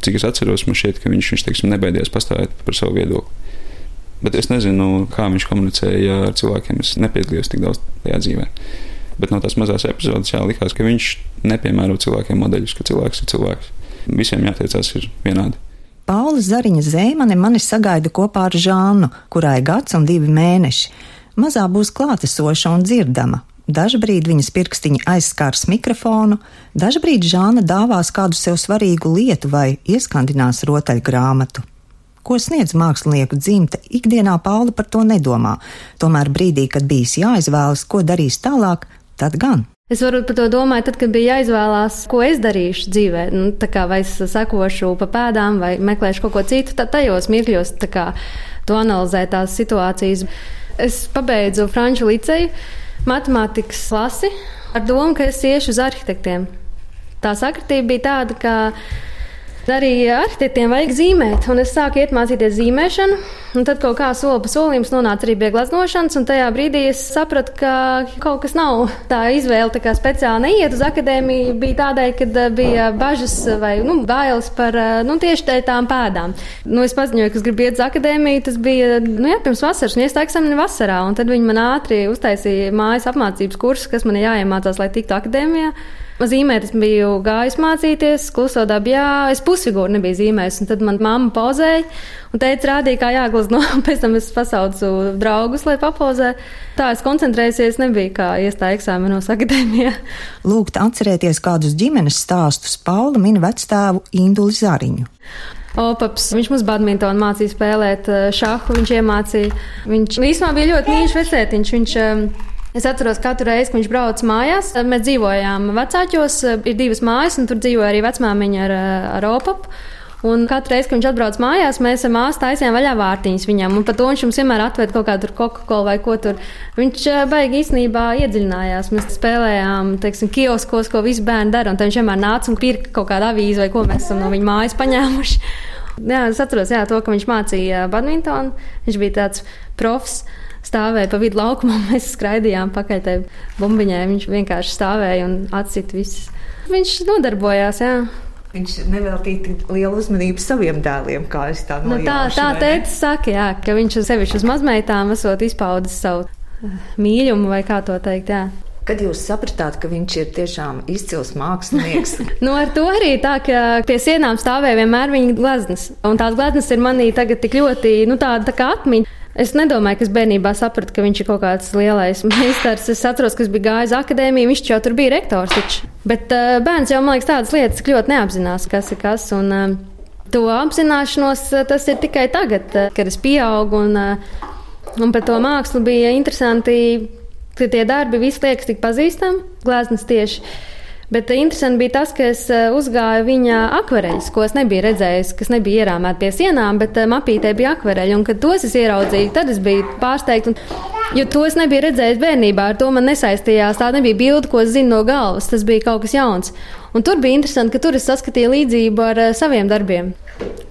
Cik es atceros, man šķiet, ka viņš, viņš teiksim, nebaidījās pastāvēt par savu viedokli. Bet es nezinu, kā viņš komunicēja ar cilvēkiem. Es nepiedalījos tik daudz tajā dzīvē. Bet no tās mazās epizodes jā, likās, ka viņš nepiemēro cilvēkiem modeļus, ka cilvēks ir cilvēks visiem jātiecās ir vienādi. Paula Zariņa Zēmane mani sagaida kopā ar Žānu, kurai gads un divi mēneši. Mazā būs klātesoša un dzirdama. Dažbrīd viņas pirkstiņi aizskārs mikrofonu, dažbrīd Žāna dāvās kādu sev svarīgu lietu vai ieskandinās rotaļgrāmatu. Ko sniedz mākslinieku dzimta, ikdienā Paula par to nedomā. Tomēr brīdī, kad bijis jāizvēlas, ko darīs tālāk, tad gan. Es varu par to domāt, tad, kad bija jāizvēlās, ko es darīšu dzīvē. Nu, kā, vai es sakošu pa pēdām, vai meklēšu kaut ko citu, tad tajos mirkļos kā, to analizē tās situācijas. Es pabeidzu franču liceju, matemātikas klasi ar domu, ka es iešu uz arhitektiem. Tā sakritība bija tāda, ka Arī arhitektiem vajag zīmēt, un es sāku mācīties zīmēšanu. Un tad kaut kā soli pa solim nonāca arī pie glaznošanas, un tajā brīdī es sapratu, ka kaut kas nav tā izvēle. Tā kā speciāli neiet uz akadēmiju, bija tādēļ, ka eh, bija bažas vai nu, bailes par eh, nu, tieši tām pēdām. Nu, es paziņoju, ka es gribu iet uz akadēmiju, tas bija nu, jā, pirms vasaras, un iestāju eksāmenu vasarā. Tad viņi man ātri uztaisīja mājas apmācības kursus, kas man jāiemācās, lai tiktu akadēmijā. Zīmēt, es biju gājis mācīties, kluso dabā, es pusfigūru nebiju zīmējis. Tad man mamma pauzēja un teica, rādīja, kā jāglazno. Pēc tam es pasaucu draugus, lai papozē. Tā es koncentrējusies, nebija kā iestāja eksāmenos akadēmijā. Lūgt atcerēties kādus ģimenes stāstus, Paula min vecstāvu Induli Zariņu. Opaps, viņš mums badmintonu mācīja spēlēt eh, šāhu, viņš iemācīja. Viņš īstenībā bija ļoti mīļš vecētiņš. Viņš, eh, Es atceros, ka katru reizi, kad viņš brauca mājās, mēs dzīvojām vecāķos, ir divas mājas, un tur dzīvoja arī vecmāmiņa ar, ar opapu. Un katru reizi, kad viņš atbrauc mājās, mēs ar māsu taisījām vaļā vārtiņas viņam. Un par to viņš mums vienmēr atved kaut kādu Coca-Cola vai ko tur. Viņš eh, baigi īstenībā iedziļinājās. Mēs spēlējām, teiksim, kioskos, ko visi bērni dara. Un viņš vienmēr nāca un pirka kaut kādu avīzi vai ko mēs esam no viņa mājas paņēmuši. Jā, es atceros, jā, to, ka viņš mācīja badmintonu. Viņš bija tāds profs stāvēja pa vidu laukumam, mēs skraidījām pakaļ tai bumbiņai. Viņš vienkārši stāvēja un atcita visas. Viņš nodarbojās, jā. Viņš neveltīja tik lielu uzmanību saviem dēliem, kā es tā nu, tā, tā teica, saka, jā, ka viņš sevišķi uz mazmeitām esot izpaudis savu eh, mīļumu vai kā to teikt, jā. Kad jūs sapratāt, ka viņš ir tiešām izcils mākslinieks? nu, ar to arī tā, ka pie sienām stāvēja vienmēr viņa gleznas. Un tās gleznas ir manī tagad tik ļoti, nu, tāda tā kā atmiņa. Es nedomāju, ka es bērnībā sapratu, ka viņš ir kaut kāds lielais meistars. Es atceros, ka viņš bija gājis akadēmijā, viņš jau tur bija rektors. Taču. Bet uh, bērns jau, man liekas, tādas lietas ļoti neapzinās, kas ir kas. Un, uh, to apzināšanos uh, tas ir tikai tagad, kad es pieaugu. Un, uh, un par to mākslu bija interesanti, ka tie darbi visi liekas tik pazīstami, gleznas tieši. Bet interesanti bija tas, ka es eh, uzgāju viņa akvareļus, ko es nebiju redzējis, kas nebija ierāmēti pie sienām, bet eh, mapītē bija akvareļi. Un, kad tos es ieraudzīju, tad es biju pārsteigts. Jo to es nebiju redzējis bērnībā, ar to man nesaistījās. Tā nebija bilde, ko es zinu no galvas. Tas bija kaut kas jauns. Un tur bija interesanti, ka tur es saskatīju līdzību ar saviem darbiem.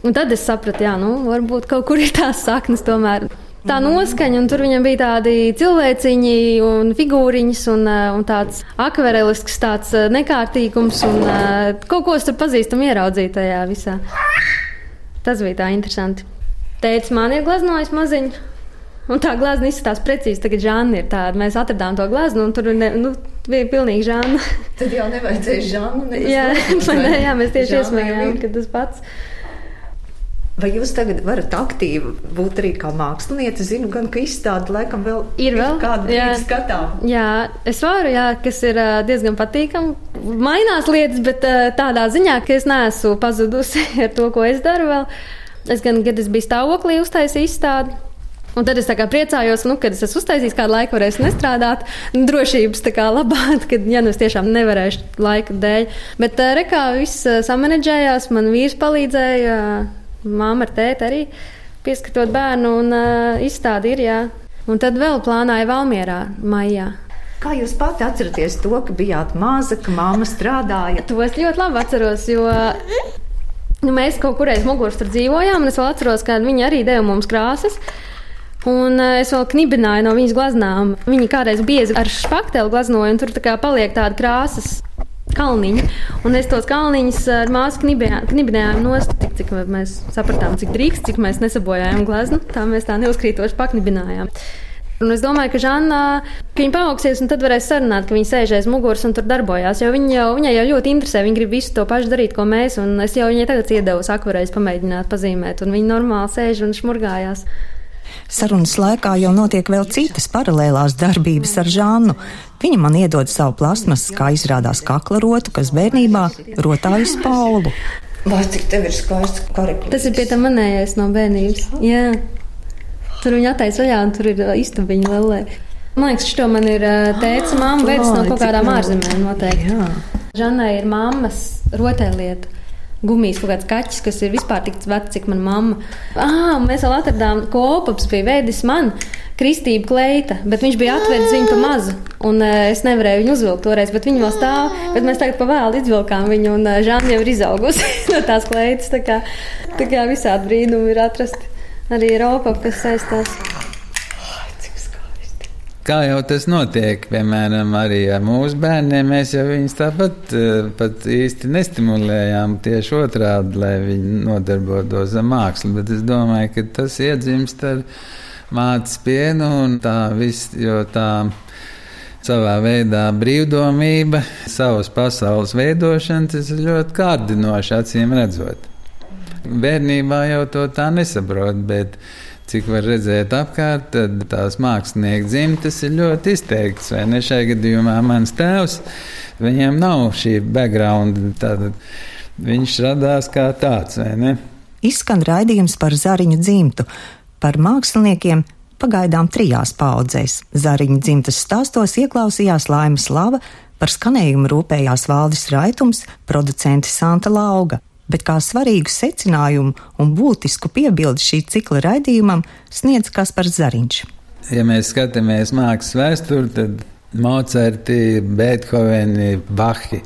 Un tad es sapratu, jā, nu, varbūt kaut kur ir tās saknes tomēr tā noskaņa, un tur viņam bija tādi cilvēciņi un figūriņas, un, eh, un tāds akvarelisks tāds eh, nekārtīgums, un eh, kaut ko es tur pazīstam ieraudzīt tajā visā. Tas bija tā interesanti. Teicis, man ir glaznojis maziņu. Un tā glazūra izskatās precīzi. Tagad žāna ir tāda. Mēs atradām to glazūru, un tur ne, nu, bija pilnīgi žāna. Tad jau nevajadzēja žānu. jā, ne, jā, mēs tieši iesmējām, ka tas pats. Vai jūs tagad varat aktīvi būt arī kā mākslinieca? Zinu, gan ka izstāde laikam vēl ir, vēl? ir kāda jā. skatām. Jā, es varu, jā, kas ir diezgan patīkami. Mainās lietas, bet tādā ziņā, ka es neesmu pazudusi ar to, ko es daru vēl. Es gan, kad es biju stāvoklī, uztaisīju izstādi. Un tad es priecājos, nu, kad es esmu uztaisījis kādu laiku, varēšu nestrādāt, drošības labāk, kad, ja nu es tiešām nevarēšu laika dēļ. Bet rekā viss samanedžējās, man vīrs palīdzēja Māma ar tēti arī pieskatot bērnu un uh, izstādi ir, jā. Un tad vēl plānoja Valmierā maijā. Kā jūs pati atceraties to, ka bijāt maza, ka māma strādāja? To es ļoti labi atceros, jo nu, mēs kaut kur aiz muguras tur dzīvojām, un es vēl atceros, ka viņi arī deva mums krāsas. Un uh, es vēl knibināju no viņas glaznām. Viņa kādreiz biezi ar špakteli glaznoja, un tur tā kā paliek tāda krāsas kalniņi. Un es tos kalniņus ar māsu knibinājām nost, tik, cik mēs sapratām, cik drīkst, cik mēs nesabojājām gleznu. Tā mēs tā neuzkrītoši paknibinājām. Un es domāju, ka Žanna, ka viņa paaugsies, un tad varēs sarunāt, ka viņa sēž aiz muguras un tur darbojās. Jo viņa jau, viņai jau ļoti interesē, viņa grib visu to pašu darīt, ko mēs. Un es jau viņai tagad iedevu akvarēs pamēģināt pazīmēt, un viņa normāli sēž un šmurgājās. Sarunas laikā jau notiek vēl citas paralēlās darbības ar Žānu. Viņa man iedod savu plasmas, kā izrādās kaklarotu, kas bērnībā rotājas Paulu. Vai cik tev ir skaists kariklis? Tas ir pie tā manējais no bērnības. Jā. Tur viņa attaisa vaļā un tur ir istabiņa lellē. Man liekas, šo man ir teica mamma veids no kaut kādām ārzemēm noteikti. Jā. Žanai ir mammas rotaļlieta. Gumijas kaut kāds kaķis, kas ir vispār tik vecs, cik mana mamma. Ah, mēs vēl atradām, ko opaps bija veidis man. Kristība kleita, bet viņš bija atvedis viņu pa mazu. Un uh, es nevarēju viņu uzvilkt toreiz, bet viņa vēl stāv. Bet mēs tagad pavēlu izvilkām viņu, un uh, Žāna jau ir izaugusi no tās kleitas. Tā kā, tā kā visādi brīnumi ir atrasti arī ar opapu, kas saistās. Kā jau tas notiek, piemēram, arī ar mūsu bērniem, mēs jau viņus tāpat pat īsti nestimulējām tieši otrādi, lai viņi nodarbotos ar mākslu. Bet es domāju, ka tas iedzimst ar mātes pienu un tā viss, jo tā savā veidā brīvdomība, savas pasaules veidošana, tas ir ļoti kārdinoši, acīm redzot. Bērnībā jau to tā nesaprot, bet cik var redzēt apkārt, tad tās mākslinieka dzimtas ir ļoti izteikts. Vai ne šajā gadījumā mans tēvs, viņiem nav šī background, tad viņš radās kā tāds, vai ne? Izskan raidījums par Zariņu dzimtu, par māksliniekiem, pagaidām trijās paudzēs. Zariņu dzimtas stāstos ieklausījās Laimas Lava, par skanējumu rūpējās Valdis Raitums, producente Santa Lauga bet kā svarīgu secinājumu un būtisku piebildi šī cikla raidījumam sniedz Kaspars Zariņš. Ja mēs skatāmies mākslas vēsturi, tad Mocerti, Beethoveni, Bahi.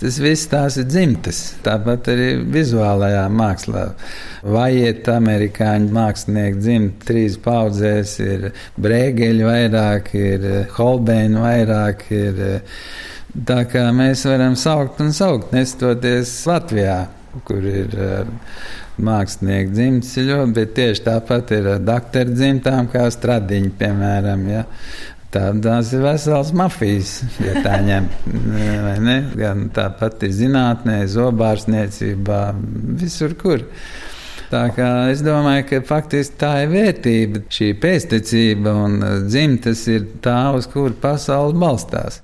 Tas viss tās ir dzimtas. Tāpat arī vizuālajā mākslā. Vaiet, amerikāņu mākslinieki dzimta trīs paudzēs, ir brēgeļi vairāk, ir holbeini vairāk, ir tā kā mēs varam saukt un saukt, nestoties Latvijā kur ir uh, mākslinieki dzimts ļoti, bet tieši tāpat ir uh, doktora dzimtām, kā stradiņi, piemēram. Ja. Tādās ir veselas mafijas, ja tā ņem. Gan tāpat ir zinātnē, zobārstniecībā, visur, kur. Tā kā es domāju, ka faktiski tā ir vērtība. Šī pēstniecība un dzimtas ir tā, uz kuru pasauli balstās.